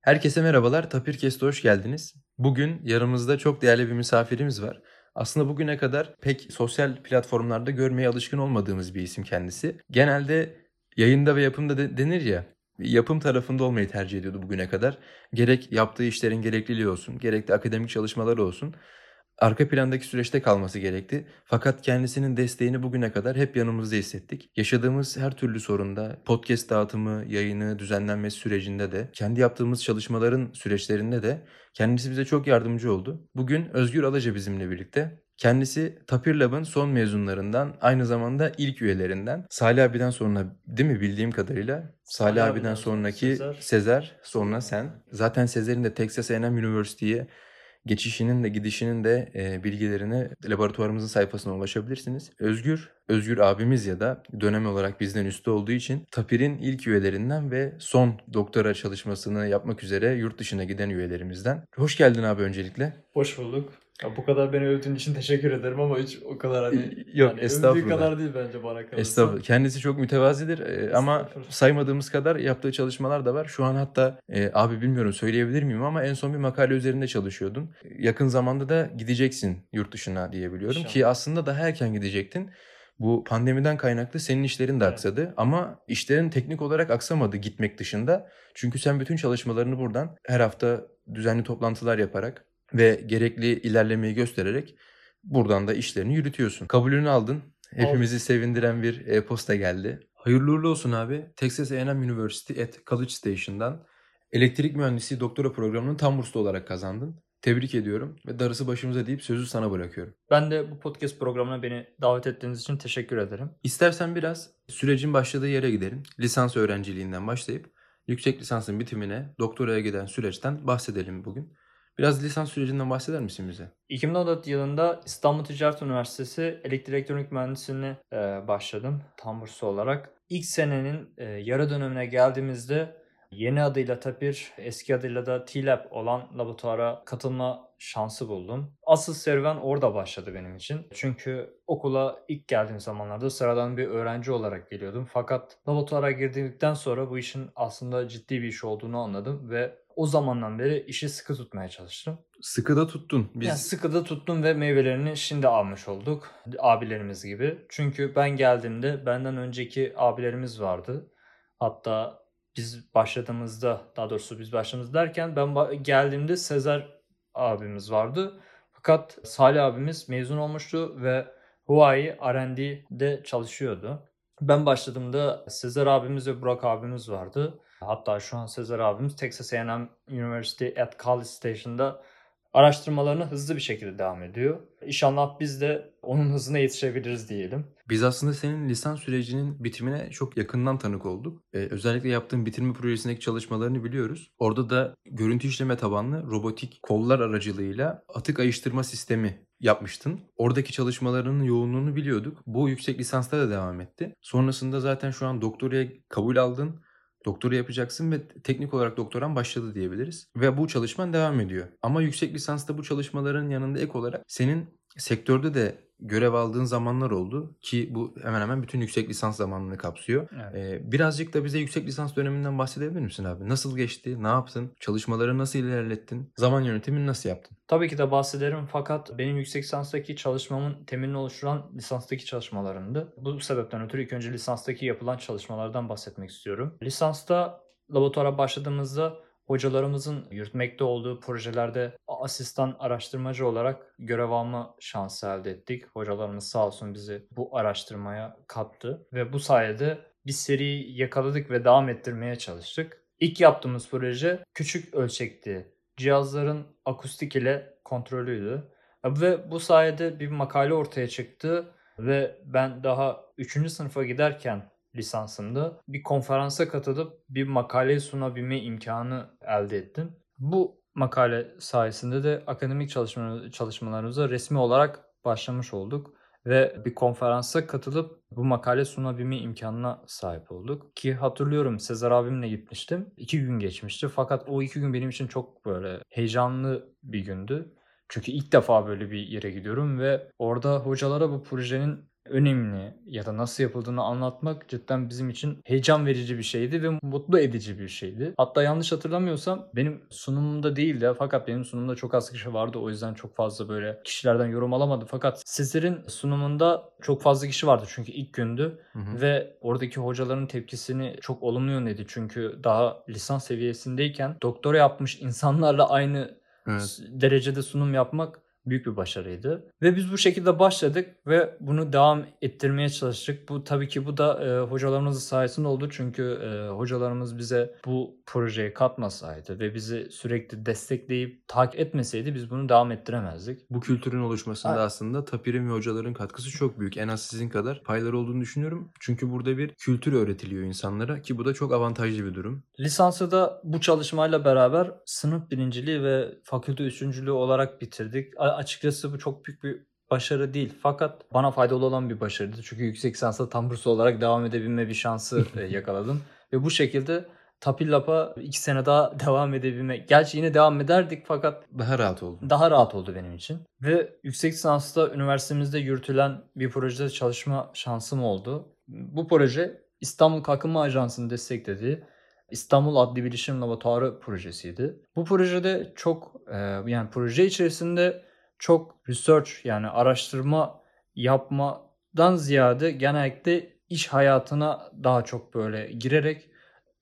Herkese merhabalar, Tapir Kest'e hoş geldiniz. Bugün yanımızda çok değerli bir misafirimiz var. Aslında bugüne kadar pek sosyal platformlarda görmeye alışkın olmadığımız bir isim kendisi. Genelde yayında ve yapımda de denir ya, yapım tarafında olmayı tercih ediyordu bugüne kadar. Gerek yaptığı işlerin gerekliliği olsun, gerek de akademik çalışmaları olsun arka plandaki süreçte kalması gerekti. Fakat kendisinin desteğini bugüne kadar hep yanımızda hissettik. Yaşadığımız her türlü sorunda, podcast dağıtımı, yayını, düzenlenmesi sürecinde de, kendi yaptığımız çalışmaların süreçlerinde de kendisi bize çok yardımcı oldu. Bugün Özgür Alaca bizimle birlikte. Kendisi Tapir Lab'ın son mezunlarından, aynı zamanda ilk üyelerinden. Salih abiden sonra değil mi bildiğim kadarıyla? Salih, Salih abiden sonraki Sezer. Sezer, sonra sen. Zaten Sezer'in de Texas A&M University'ye geçişinin de gidişinin de e, bilgilerini laboratuvarımızın sayfasına ulaşabilirsiniz. Özgür, Özgür abimiz ya da dönem olarak bizden üstte olduğu için TAPİR'in ilk üyelerinden ve son doktora çalışmasını yapmak üzere yurt dışına giden üyelerimizden. Hoş geldin abi öncelikle. Hoş bulduk. Ya bu kadar beni övdüğün için teşekkür ederim ama hiç o kadar hani yok yani estağfurullah. kadar değil bence bana kalırsa. Estağfurullah. Kendisi çok mütevazidir e, ama saymadığımız kadar yaptığı çalışmalar da var. Şu an hatta e, abi bilmiyorum söyleyebilir miyim ama en son bir makale üzerinde çalışıyordun. Yakın zamanda da gideceksin yurt dışına diyebiliyorum İnşallah. ki aslında daha erken gidecektin. Bu pandemiden kaynaklı senin işlerin de evet. aksadı ama işlerin teknik olarak aksamadı gitmek dışında. Çünkü sen bütün çalışmalarını buradan her hafta düzenli toplantılar yaparak ve gerekli ilerlemeyi göstererek buradan da işlerini yürütüyorsun. Kabulünü aldın. Hepimizi Aldım. sevindiren bir e-posta geldi. Hayırlı uğurlu olsun abi. Texas A&M University at College Station'dan elektrik mühendisliği doktora programının tam burslu olarak kazandın. Tebrik ediyorum ve darısı başımıza deyip sözü sana bırakıyorum. Ben de bu podcast programına beni davet ettiğiniz için teşekkür ederim. İstersen biraz sürecin başladığı yere gidelim. Lisans öğrenciliğinden başlayıp yüksek lisansın bitimine, doktoraya giden süreçten bahsedelim bugün. Biraz lisans sürecinden bahseder misin bize? 2014 yılında İstanbul Ticaret Üniversitesi Elektrik Elektronik Mühendisliğine e, başladım tam burslu olarak. İlk senenin e, yarı dönemine geldiğimizde yeni adıyla TAPIR, eski adıyla da TLAB olan laboratuvara katılma şansı buldum. Asıl serüven orada başladı benim için. Çünkü okula ilk geldiğim zamanlarda sıradan bir öğrenci olarak geliyordum. Fakat laboratuvara girdikten sonra bu işin aslında ciddi bir iş olduğunu anladım ve o zamandan beri işi sıkı tutmaya çalıştım. Sıkı da tuttun. Biz... Yani sıkı da tuttum ve meyvelerini şimdi almış olduk. Abilerimiz gibi. Çünkü ben geldiğimde benden önceki abilerimiz vardı. Hatta biz başladığımızda daha doğrusu biz başladığımız derken ben geldiğimde Sezer abimiz vardı. Fakat Salih abimiz mezun olmuştu ve Huawei R&D'de çalışıyordu. Ben başladığımda Sezer abimiz ve Burak abimiz vardı. Hatta şu an Sezer abimiz Texas A&M University at College Station'da araştırmalarını hızlı bir şekilde devam ediyor. İnşallah biz de onun hızına yetişebiliriz diyelim. Biz aslında senin lisans sürecinin bitimine çok yakından tanık olduk. Ee, özellikle yaptığın bitirme projesindeki çalışmalarını biliyoruz. Orada da görüntü işleme tabanlı robotik kollar aracılığıyla atık ayıştırma sistemi yapmıştın. Oradaki çalışmalarının yoğunluğunu biliyorduk. Bu yüksek lisansta da devam etti. Sonrasında zaten şu an doktoraya kabul aldın doktora yapacaksın ve teknik olarak doktoran başladı diyebiliriz. Ve bu çalışman devam ediyor. Ama yüksek lisansta bu çalışmaların yanında ek olarak senin sektörde de görev aldığın zamanlar oldu ki bu hemen hemen bütün yüksek lisans zamanını kapsıyor. Evet. Ee, birazcık da bize yüksek lisans döneminden bahsedebilir misin abi? Nasıl geçti? Ne yaptın? Çalışmaları nasıl ilerlettin? Zaman yönetimini nasıl yaptın? Tabii ki de bahsederim fakat benim yüksek lisanstaki çalışmamın temelini oluşturan lisanstaki çalışmalarımdı. Bu sebepten ötürü ilk önce lisanstaki yapılan çalışmalardan bahsetmek istiyorum. Lisansta laboratuvara başladığımızda hocalarımızın yürütmekte olduğu projelerde asistan araştırmacı olarak görev alma şansı elde ettik. Hocalarımız sağ olsun bizi bu araştırmaya kattı ve bu sayede bir seriyi yakaladık ve devam ettirmeye çalıştık. İlk yaptığımız proje küçük ölçekti. Cihazların akustik ile kontrolüydü. Ve bu sayede bir makale ortaya çıktı ve ben daha 3. sınıfa giderken lisansımda bir konferansa katılıp bir makale sunabilme imkanı elde ettim. Bu makale sayesinde de akademik çalışma, çalışmalarımıza resmi olarak başlamış olduk ve bir konferansa katılıp bu makale sunabilme imkanına sahip olduk. Ki hatırlıyorum Sezer abimle gitmiştim. İki gün geçmişti fakat o iki gün benim için çok böyle heyecanlı bir gündü. Çünkü ilk defa böyle bir yere gidiyorum ve orada hocalara bu projenin önemli ya da nasıl yapıldığını anlatmak cidden bizim için heyecan verici bir şeydi ve mutlu edici bir şeydi. Hatta yanlış hatırlamıyorsam benim sunumumda değildi fakat benim sunumumda çok az kişi vardı o yüzden çok fazla böyle kişilerden yorum alamadım. Fakat sizlerin sunumunda çok fazla kişi vardı çünkü ilk gündü Hı hı. ve oradaki hocaların tepkisini çok olumlu yönledi. Çünkü daha lisans seviyesindeyken doktora yapmış insanlarla aynı Evet. derecede sunum yapmak büyük bir başarıydı. Ve biz bu şekilde başladık ve bunu devam ettirmeye çalıştık. Bu tabii ki bu da e, hocalarımızın sayesinde oldu. Çünkü e, hocalarımız bize bu projeye katmasaydı ve bizi sürekli destekleyip takip etmeseydi biz bunu devam ettiremezdik. Bu kültürün oluşmasında Ay- aslında Tapir'in ve hocaların katkısı çok büyük. En az sizin kadar payları olduğunu düşünüyorum. Çünkü burada bir kültür öğretiliyor insanlara ki bu da çok avantajlı bir durum. Lisansı da bu çalışmayla beraber sınıf birinciliği ve fakülte üçüncülüğü olarak bitirdik. A- açıkçası bu çok büyük bir başarı değil. Fakat bana faydalı olan bir başarıydı. Çünkü yüksek lisansa tam burs olarak devam edebilme bir şansı e, yakaladım. Ve bu şekilde Tapillap'a iki sene daha devam edebilme. Gerçi yine devam ederdik fakat Daha rahat oldu. daha rahat oldu benim için. Ve yüksek lisansta üniversitemizde yürütülen bir projede çalışma şansım oldu. Bu proje İstanbul Kalkınma Ajansı'nın desteklediği İstanbul Adli Bilişim Laboratuvarı projesiydi. Bu projede çok e, yani proje içerisinde çok research yani araştırma yapmadan ziyade genellikle iş hayatına daha çok böyle girerek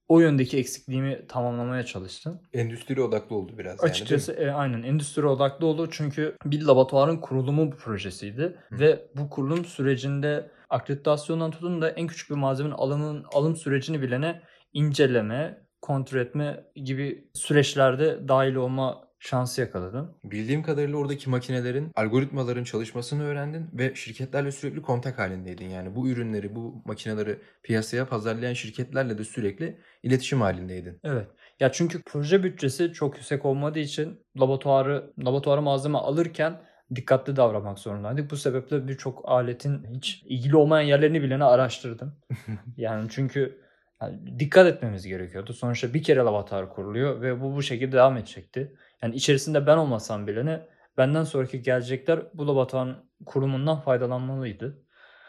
o yöndeki eksikliğimi tamamlamaya çalıştım. Endüstri odaklı oldu biraz Açıkçası e, aynen endüstri odaklı oldu çünkü bir laboratuvarın kurulumu bu projesiydi Hı. ve bu kurulum sürecinde akreditasyondan tutun da en küçük bir malzemenin alımın alım sürecini bilene inceleme, kontrol etme gibi süreçlerde dahil olma şansı yakaladım. Bildiğim kadarıyla oradaki makinelerin, algoritmaların çalışmasını öğrendin ve şirketlerle sürekli kontak halindeydin. Yani bu ürünleri, bu makineleri piyasaya pazarlayan şirketlerle de sürekli iletişim halindeydin. Evet. Ya çünkü proje bütçesi çok yüksek olmadığı için laboratuvarı laboratuvarı malzeme alırken dikkatli davranmak zorundaydık. Bu sebeple birçok aletin hiç ilgili olmayan yerlerini bilene araştırdım. yani çünkü yani dikkat etmemiz gerekiyordu. Sonuçta bir kere laboratuvar kuruluyor ve bu bu şekilde devam edecekti. Yani içerisinde ben olmasam bile ne benden sonraki gelecekler bu laboratuvarın kurumundan faydalanmalıydı.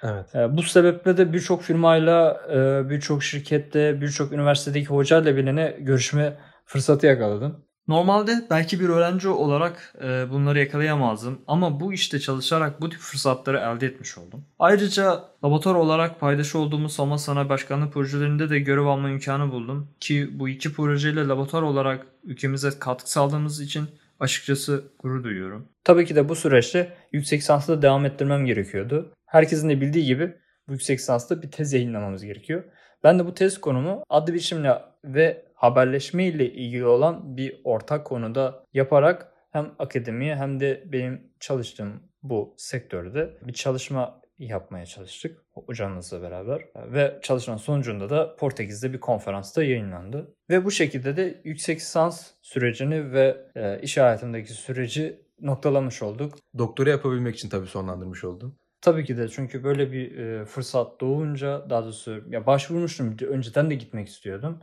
Evet. E, Bu sebeple de birçok firmayla, e, birçok şirkette, birçok üniversitedeki hocayla bilene görüşme fırsatı yakaladım. Normalde belki bir öğrenci olarak e, bunları yakalayamazdım ama bu işte çalışarak bu tip fırsatları elde etmiş oldum. Ayrıca laboratuvar olarak paydaşı olduğumuz savunma sanayi başkanlığı projelerinde de görev alma imkanı buldum. Ki bu iki projeyle laboratuvar olarak ülkemize katkı sağladığımız için açıkçası gurur duyuyorum. Tabii ki de bu süreçte yüksek lisansı da devam ettirmem gerekiyordu. Herkesin de bildiği gibi bu yüksek lisansta bir tez yayınlamamız gerekiyor. Ben de bu tez konumu adlı biçimle ve haberleşme ile ilgili olan bir ortak konuda yaparak hem akademiye hem de benim çalıştığım bu sektörde bir çalışma yapmaya çalıştık hocamızla beraber. Ve çalışmanın sonucunda da Portekiz'de bir konferansta yayınlandı. Ve bu şekilde de yüksek lisans sürecini ve e, iş hayatındaki süreci noktalamış olduk. Doktora yapabilmek için tabii sonlandırmış oldun. Tabii ki de çünkü böyle bir e, fırsat doğunca daha doğrusu ya başvurmuştum önceden de gitmek istiyordum.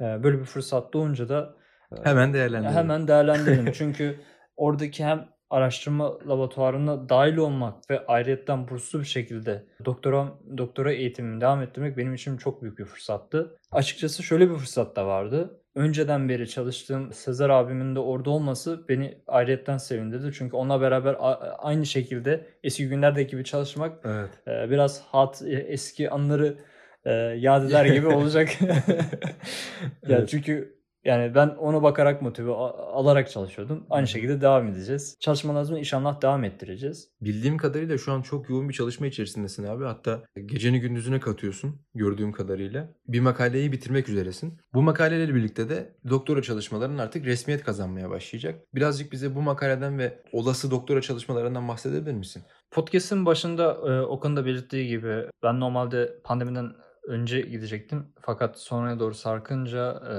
E, böyle bir fırsat doğunca da Hemen değerlendirelim. hemen değerlendirdim. çünkü oradaki hem araştırma laboratuvarına dahil olmak ve ayrıyetten burslu bir şekilde doktora doktora eğitimimi devam ettirmek benim için çok büyük bir fırsattı. Açıkçası şöyle bir fırsat da vardı. Önceden beri çalıştığım Sezer abimin de orada olması beni ayrıyetten sevindirdi. Çünkü onunla beraber aynı şekilde eski günlerdeki gibi çalışmak Evet. e, biraz hat e, eski anları e, yad eder gibi olacak. ya Evet. çünkü yani ben ona bakarak motive alarak çalışıyordum. Aynı şekilde devam edeceğiz. Çalışmalarımızı inşallah devam ettireceğiz. Bildiğim kadarıyla şu an çok yoğun bir çalışma içerisindesin abi. Hatta geceni gündüzüne katıyorsun gördüğüm kadarıyla. Bir makaleyi bitirmek üzeresin. Bu makalelerle birlikte de doktora çalışmaların artık resmiyet kazanmaya başlayacak. Birazcık bize bu makaleden ve olası doktora çalışmalarından bahsedebilir misin? Podcast'ın başında e, Okan'ın da belirttiği gibi ben normalde pandemiden önce gidecektim. Fakat sonraya doğru sarkınca e,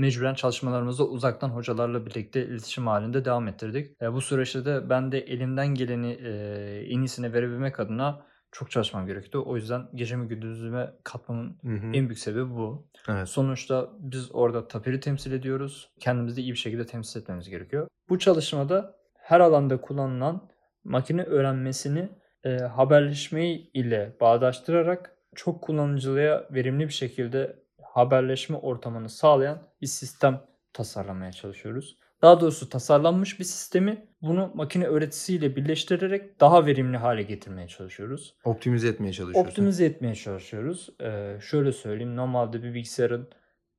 mecburen çalışmalarımızı uzaktan hocalarla birlikte iletişim halinde devam ettirdik. E, bu süreçte de ben de elimden geleni e, en iyisine verebilmek adına çok çalışmam gerekiyordu. O yüzden gecemi gündüzüme katmamın Hı hı. en büyük sebebi bu. Evet. Sonuçta biz orada tapiri temsil ediyoruz. Kendimizi iyi bir şekilde temsil etmemiz gerekiyor. Bu çalışmada her alanda kullanılan makine öğrenmesini e, haberleşmeyi ile bağdaştırarak çok kullanıcılığa verimli bir şekilde haberleşme ortamını sağlayan bir sistem tasarlamaya çalışıyoruz. Daha doğrusu tasarlanmış bir sistemi bunu makine öğretisiyle birleştirerek daha verimli hale getirmeye çalışıyoruz. Optimize etmeye çalışıyorsun. Optimize etmeye çalışıyoruz. Ee, şöyle söyleyeyim normalde bir bilgisayarın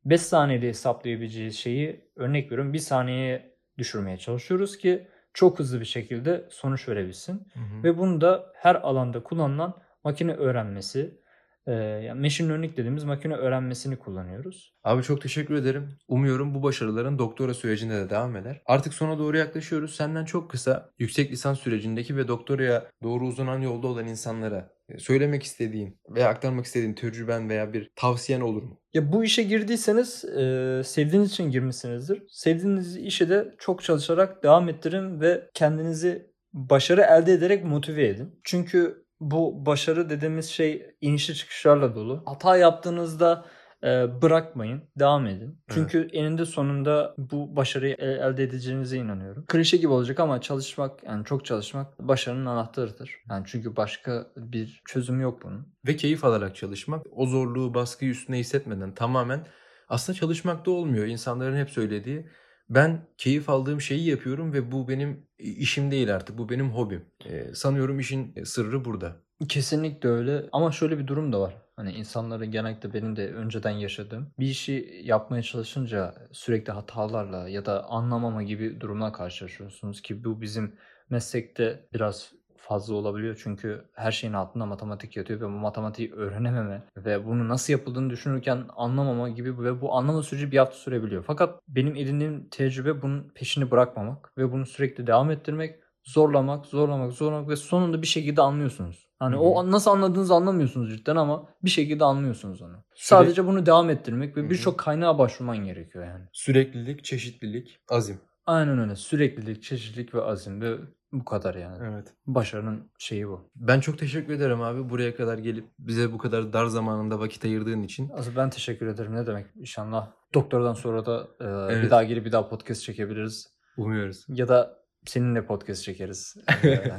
5 saniyede hesaplayabileceği şeyi örnek veriyorum 1 saniyeye düşürmeye çalışıyoruz ki çok hızlı bir şekilde sonuç verebilsin. Hı hı. Ve bunu da her alanda kullanılan makine öğrenmesi, e, yani machine learning dediğimiz makine öğrenmesini kullanıyoruz. Abi çok teşekkür ederim. Umuyorum bu başarıların doktora sürecinde de devam eder. Artık sona doğru yaklaşıyoruz. Senden çok kısa yüksek lisans sürecindeki ve doktoraya doğru uzanan yolda olan insanlara e, söylemek istediğin veya aktarmak istediğin tecrüben veya bir tavsiyen olur mu? Ya bu işe girdiyseniz e, sevdiğiniz için girmişsinizdir. Sevdiğiniz işe de çok çalışarak devam ettirin ve kendinizi başarı elde ederek motive edin. Çünkü bu başarı dediğimiz şey inişli çıkışlarla dolu. Hata yaptığınızda e, bırakmayın, devam edin. Çünkü eninde sonunda bu başarıyı e- elde edeceğinize inanıyorum. Klişe gibi olacak ama çalışmak, yani çok çalışmak başarının anahtarıdır. Yani çünkü başka bir çözüm yok bunun. Ve keyif alarak çalışmak, o zorluğu, baskıyı üstüne hissetmeden tamamen aslında çalışmakta olmuyor. İnsanların hep söylediği ben keyif aldığım şeyi yapıyorum ve bu benim işim değil artık. Bu benim hobim. Ee, sanıyorum işin sırrı burada. Kesinlikle öyle ama şöyle bir durum da var. Hani insanların genellikle benim de önceden yaşadığım bir işi yapmaya çalışınca sürekli hatalarla ya da anlamama gibi durumlar karşılaşıyorsunuz ki bu bizim meslekte biraz fazla olabiliyor çünkü her şeyin altında matematik yatıyor ve bu matematiği öğrenememe ve bunu nasıl yapıldığını düşünürken anlamama gibi ve bu anlama süreci bir hafta sürebiliyor. Fakat benim edindiğim tecrübe bunun peşini bırakmamak ve bunu sürekli devam ettirmek, zorlamak, zorlamak, zorlamak ve sonunda bir şekilde anlıyorsunuz. Hani Hı o nasıl anladığınızı anlamıyorsunuz cidden ama bir şekilde anlıyorsunuz onu. Süre- Sadece bunu devam ettirmek ve birçok kaynağa başvurman gerekiyor yani. Süreklilik, çeşitlilik, azim. Aynen öyle. Süreklilik, çeşitlilik ve azim ve bu kadar yani. Evet. Başarının şeyi bu. Ben çok teşekkür ederim abi buraya kadar gelip bize bu kadar dar zamanında vakit ayırdığın için. Asıl ben teşekkür ederim. Ne demek? İnşallah doktordan sonra da e, Evet. bir daha gelip bir daha podcast çekebiliriz. Umuyoruz. Ya da seninle podcast çekeriz. E,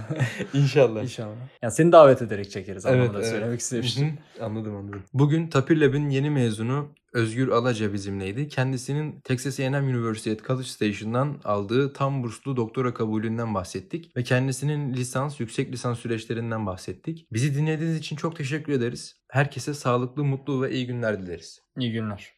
İnşallah. İnşallah. Yani seni davet ederek çekeriz Evet, anlamında evet. söylemek istemiştim. Anladım anladım. Bugün Tapir Lab'in yeni mezunu Özgür Alaca bizimleydi. Kendisinin Texas A&M University College Station'dan aldığı tam burslu doktora kabulünden bahsettik. Ve kendisinin lisans, yüksek lisans süreçlerinden bahsettik. Bizi dinlediğiniz için çok teşekkür ederiz. Herkese sağlıklı, mutlu ve iyi günler dileriz. İyi günler.